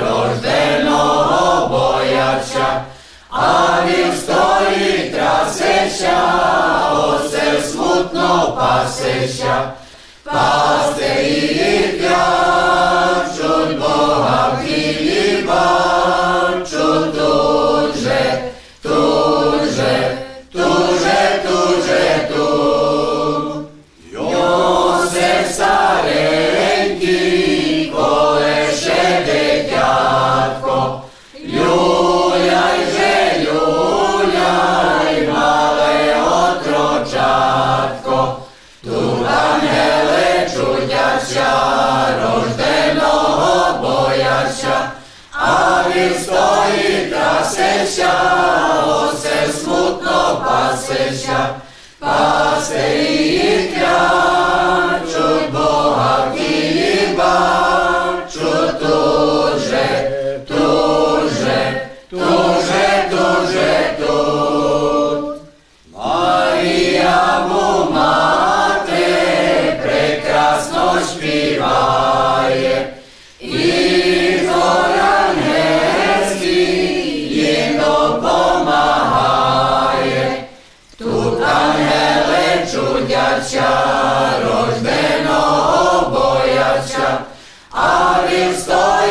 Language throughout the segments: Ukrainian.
рожденого бояча, а він стоїть трасища, оце смутно пасища. cosecha, paz feliz.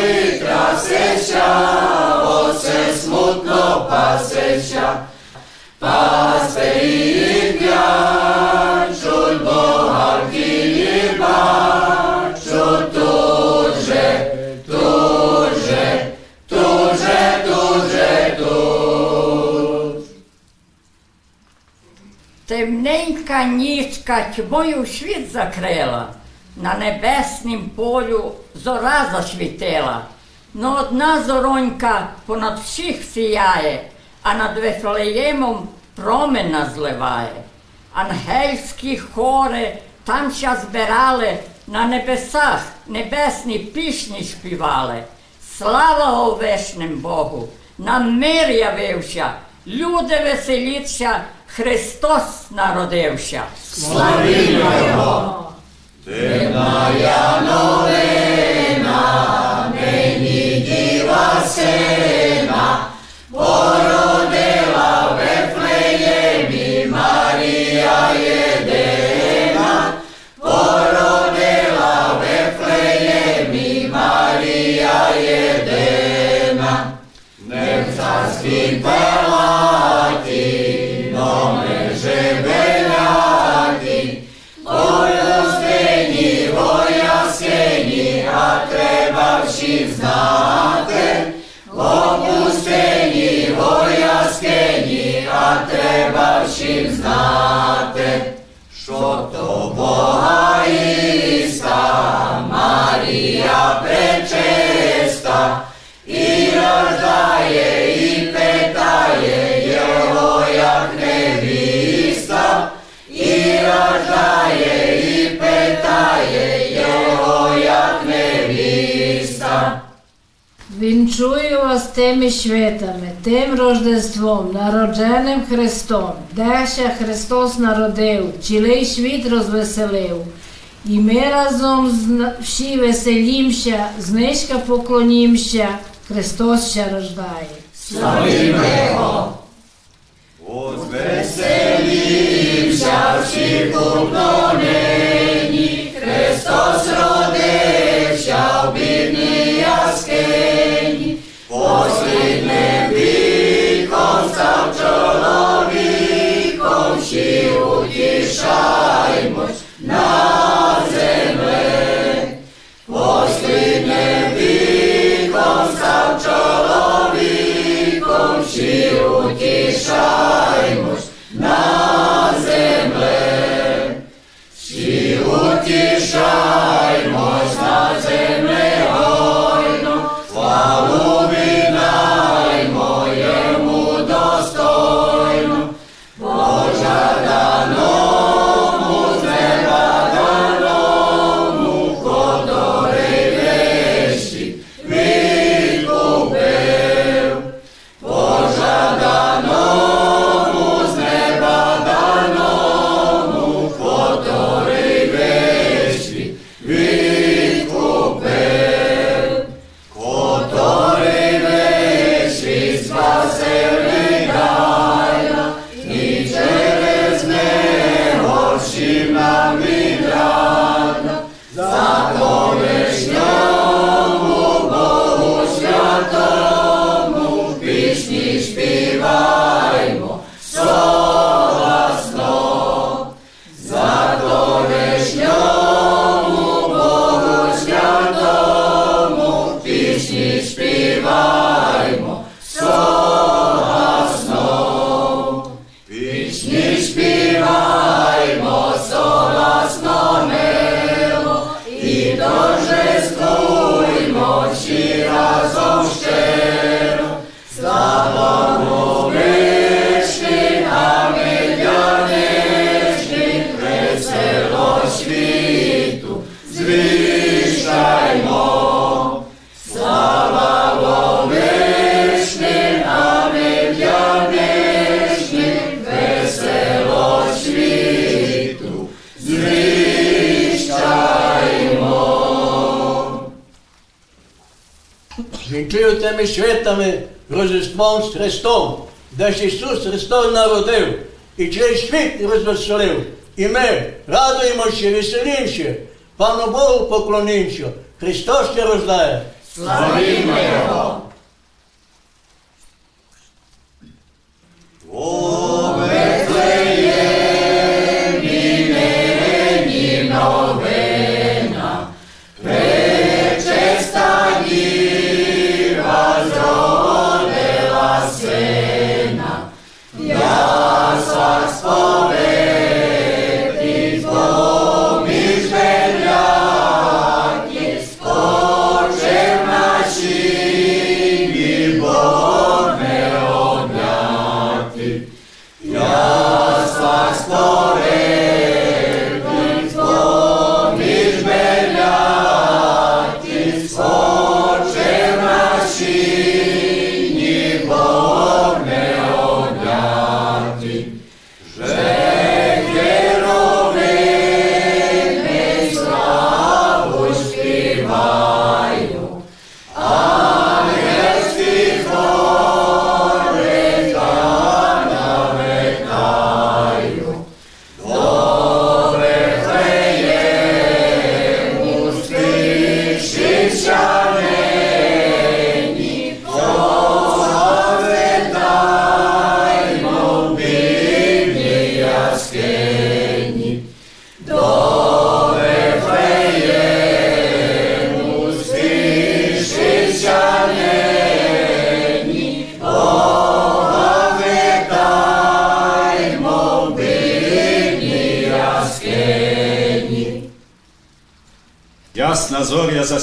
Стоїть красища, оце смутно пасища. Пастирі клячуть Бога в тілі бачу тут же, тут же, тут же, тут же, тут. Темненька нічка тьмою світ закрила, на небеснім полю зора засвітила. Но одна зоронька понад всіх сіяє, а над Вифлеємом промена зливає. Ангельські хори там ща збирали, на небесах небесні пісні співали. Слава овешним Богу! Нам мир явився, люди веселіться, Христос народився. Славімо Його! Semaia nomen. Святами, тим Рождеством, народженим Христом, де ще Христос народив, цілий світ розвеселив. І ми разом з всі веселімся, знижка поклонімся, Христос ще рождає. Славімо Його! Возвеселімся всі купно No. Ми святами Рождеством з Христом, де ж Ісус Христос народив і через світ розвеселив. І ми радуємося, веселімося, Пану Богу поклонимося. Христос ще рождає. Славімо Його! Yeah.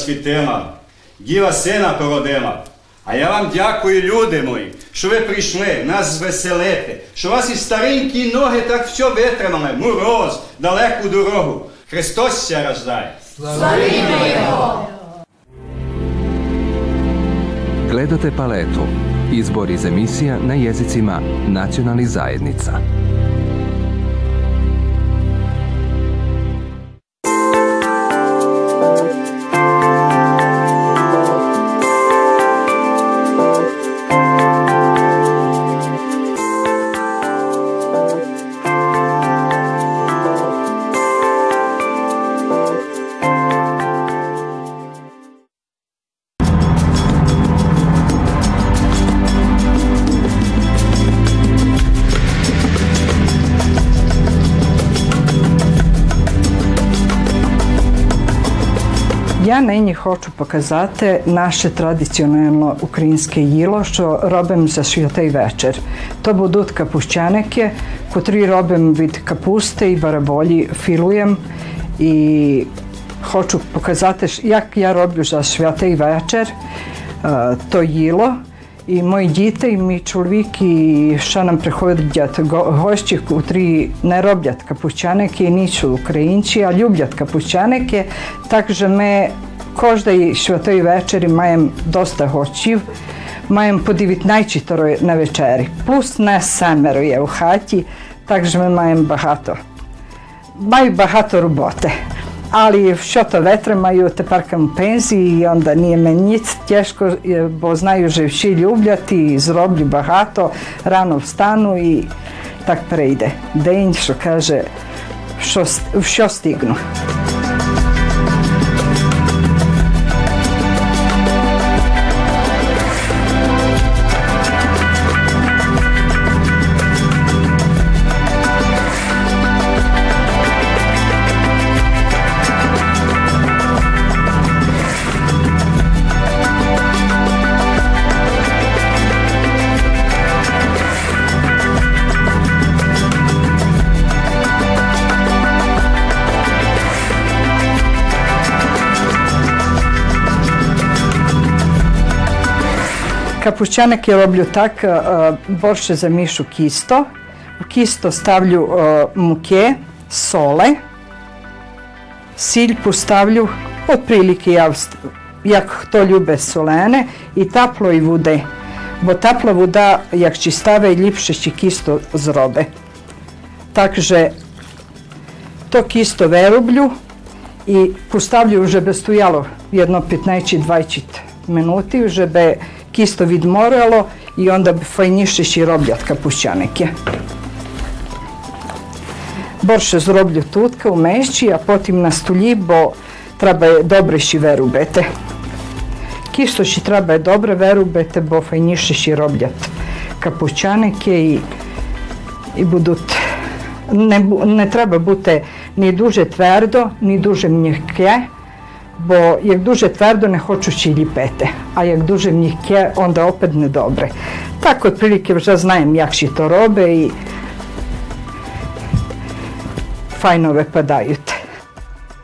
Зоря засвітила, діва сина породила. А я вам дякую, люди мої, що ви прийшли нас звеселити, що вас і старенькі ноги так все витримали, мороз, далеку дорогу. Христос ся рождає. Славімо Його! Gledate paletu. Izbor iz emisija na jezicima nacionalnih zajednica. Нині хочу показати наше традиціонально українське їло, що робимо за святий вечір. То будуть капущаники, котрі робимо від капусти і бараболі, філуємо. І хочу показати, як я роблю за святий вечір е, то їло. І мої діти, і мій чоловік, і ще нам приходять гості, котрі не роблять капущаники, ніч українці, а люблять капущаники. Також ми кожний святий вечір маємо доста гостів. Маємо по 19 на вечері. Плюс нас семеро є в хаті, також ми маємо багато. Маю багато роботи. Ali що то витримаю, тепер в пензії, і onda nije meni nic тяжко, е, бо знаю, що всі люблять і зроблю багато, рано встану і так прийде. День, що каже, що, що стигну. Капущаник я роблю так, е, борше замішу кісто. В кісто ставлю е, муке, соле, сіль поставлю, отприлike я, вст- як хто любить солене, і таплої води. Бо тепла вода, як чи ставить, ліпше ще кісто зробить. Також то кісто вироблю і поставлю, щоб стояло jedno 15-20 minuti, żeby kisto vid morelo i onda fajnišeš i robljat kapućanike. Борше зроблю тутка у мещі, а потім на столі, бо треба добре ще вирубити. Кісто ще треба добре вирубити, бо файніше ще роблять капучаники і, і будуть. Не, бу- не треба бути ні дуже твердо, ні дуже м'яке, бо як дуже твердо не хочу ще ліпити, а як дуже м'яке, onda опет не добре. Так, отприлike вже знаємо, як ще то робить і файно випадають.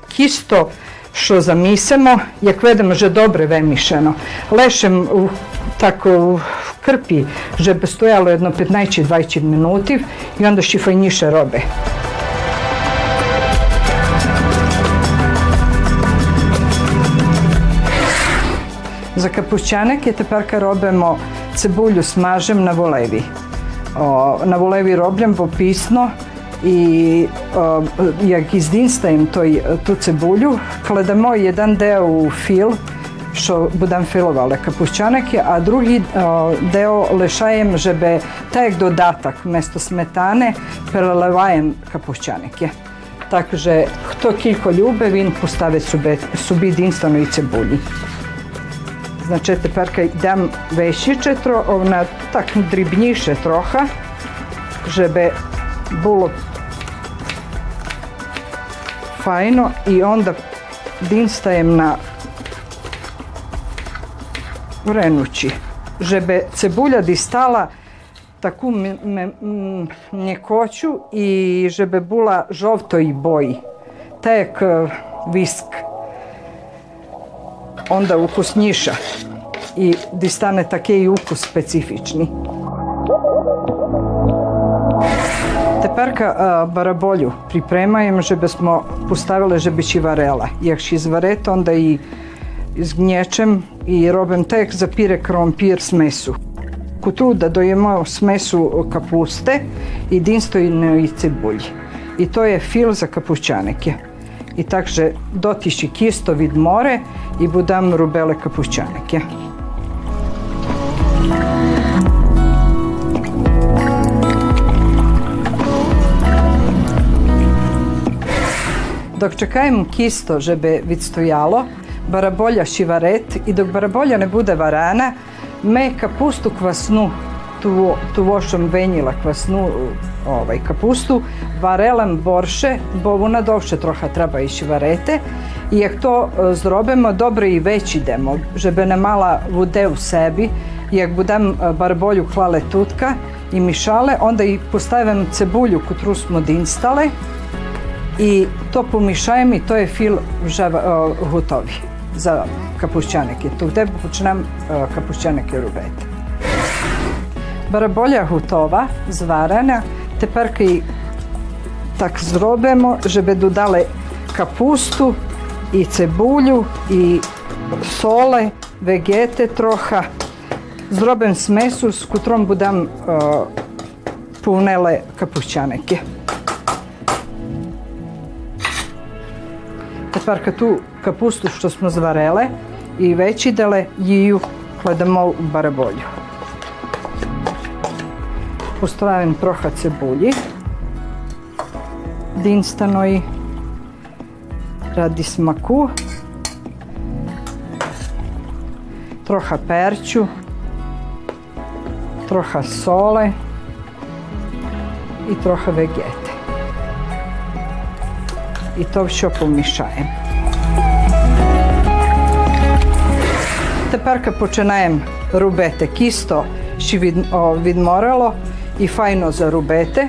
Кісто, що замісимо, як видимо, вже добре вимішано. Лишим у, так у крпі, щоб стояло jedno 15 чи 20 минутів і onda ще файніше За капущаники тепер робимо цибулю смажем на волеві. О, на волеві роблям попісно і о, як іздінстаємо той, ту цибулю, кладемо один дeo у філ, що будемо філували капущаники, а другий о, дeo лишаємо, щоб так як додаток вместо сметани переливаємо капущаники. Так що хто кілько любить, він поставить собі, собі единственної цибулі. Значить, тепер йдемо вищіше, тро- на так дрібніше трохи, щоб було файно і onda дінстаємо на вренучі, щоб цибуля дістала таку м- м- м- м'якочу і щоб була жовтої бої, так як е, віск. onda ukusніша і дістане такий укус специфічний. Тепер е, бараболю pripremaємо, щоб smo поставили, щоб ще варила. Якщо зварити, onda і згнічем і робимо так, як запіре кромпір смесу. Котру да доїмо смесу капусти і единственної цибулі. І то є філ за капучаники. І також дотіші кісто від море і будемо робили капучаники. Dok čekаємо кісто, щоб відстояло, бараболя ще варить, і док бараболя не буде варена, ми капусту квасну, ту, ту вошом веніла квасну ovaj, капусту, варелам борше, бо вона довше трохи треба іще варити. І як то е, зробимо, добре і веч йдемо, щоб не мала води у себе. Як будемо е, барболю клали тутка і мішали, onda і поставимо цибулю, котру smo дінстали, і то помішаємо, і то є філ вже е, готовий за капущаники. Туди почнемо е, капущаники робити. Бараболя готова, зварена. Тепер її так зробимо, щоб додали капусту і цибулю, і соли, вегети трохи. Зробимо смесу, з котром будемо punele kapućaneke. Tepar kad tu kapustu što smo zvarele i veći dale, jiju hladamo u barabolju. Поставимо трохи цибулі дінстаної ради смаку, трохи перчу, трохи соли і трохи вегети. І то все помішаємо. Тепер починаємо робити кісто, що від, і файно зарубити.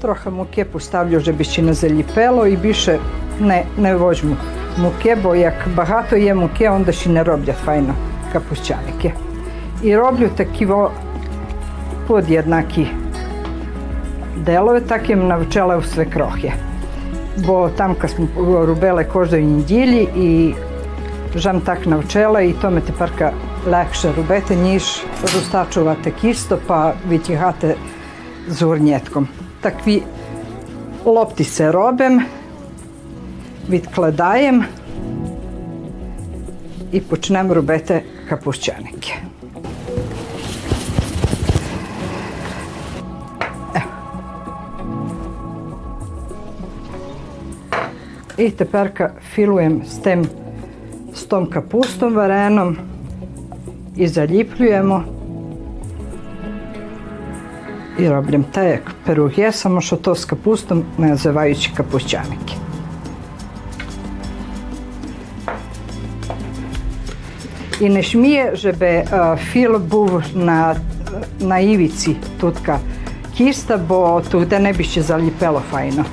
Трохи муки поставлю, щоб ще не заліпило і більше не, не возьму муки, бо як багато є муки, onda ще не роблять файно капущаники. І роблю такі во подjednaki делове, так їм навчила у свекрохи. Бо там, kad smo робили кожної неділі, і жам так навчила, і то ми тепер лекше робити, ніж розтачувати кісто па витягати з Takvi loptice robem, робимо, відкладаємо і почнемо робити капущеники. І тепер філуємо з тим з том капустом вареном. i zalijepljujemo. I robiam te perugije, ja, samo što to s kapustom nazivajući kapućanike. I ne šmije, žebe uh, eh, fil buv na, na ivici tutka kista, bo tu da ne bi še zalijepelo fajno.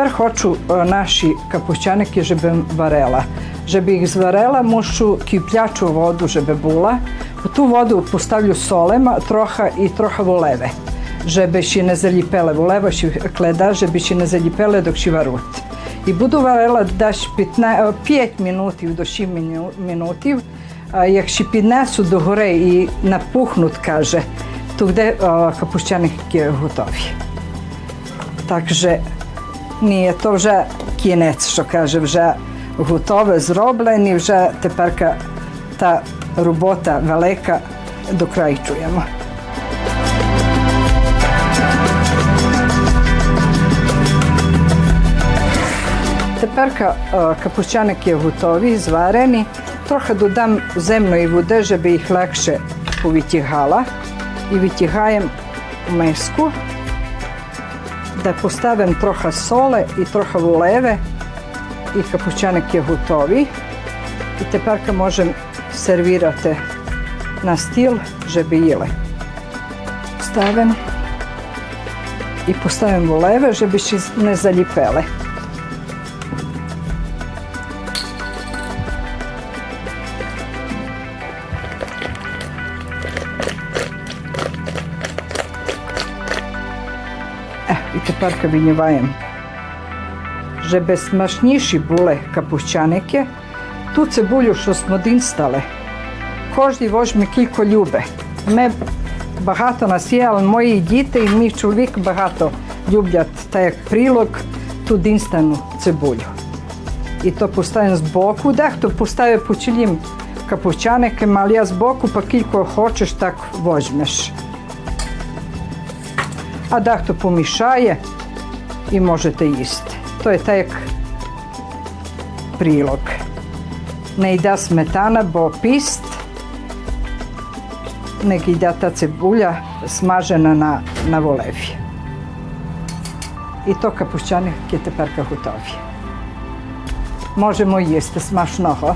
Тепер хочу наші капустяники, щоб варила. Щоб їх зварила, мушу киплячу воду, щоб була. У ту воду поставлю солема, трохи і трохи волеве. Щоб ще не заліпеле. Волева ще кледа, щоб ще не заліпеле, док ще варуть. І буду варила десь 5 минутів до 6 минутів. А як ще піднесу до гори і напухнуть, каже, тоді капустяники готові. Takže nije to вже кінець, що каже, вже готове, зроблені, вже тепер та робота велика докрайчуємо. Тепер капустяники готові, зварені. Трохи додам земної води, щоб їх легше повитягала. І витягаємо миску da postavim troha sole i troha vuleve i kapućanek je gotovi i te parka možem servirati na stil žebile. Stavim i postavim vuleve leve, ne zaljipele. І тепер виніваємо. Żeby смачніші були капущаники, ту цибулю, що smo динстали, кожен возьме кілько любе. Ми багато нас є, але мої діти і мій чоловік багато люблять так як прилог ту динстану цибулю. І то поставимо з боку, дехто поставить по чилім капущаники, але я з боку, па кілько хочеш, так возьмеш. А дехто помішає і можете їсти. То je так як прилог. Не йде сметана, бо піст, не йде та цибуля смажена на, на волеві. І то капущаники тепер готові. Можемо їсти смачного.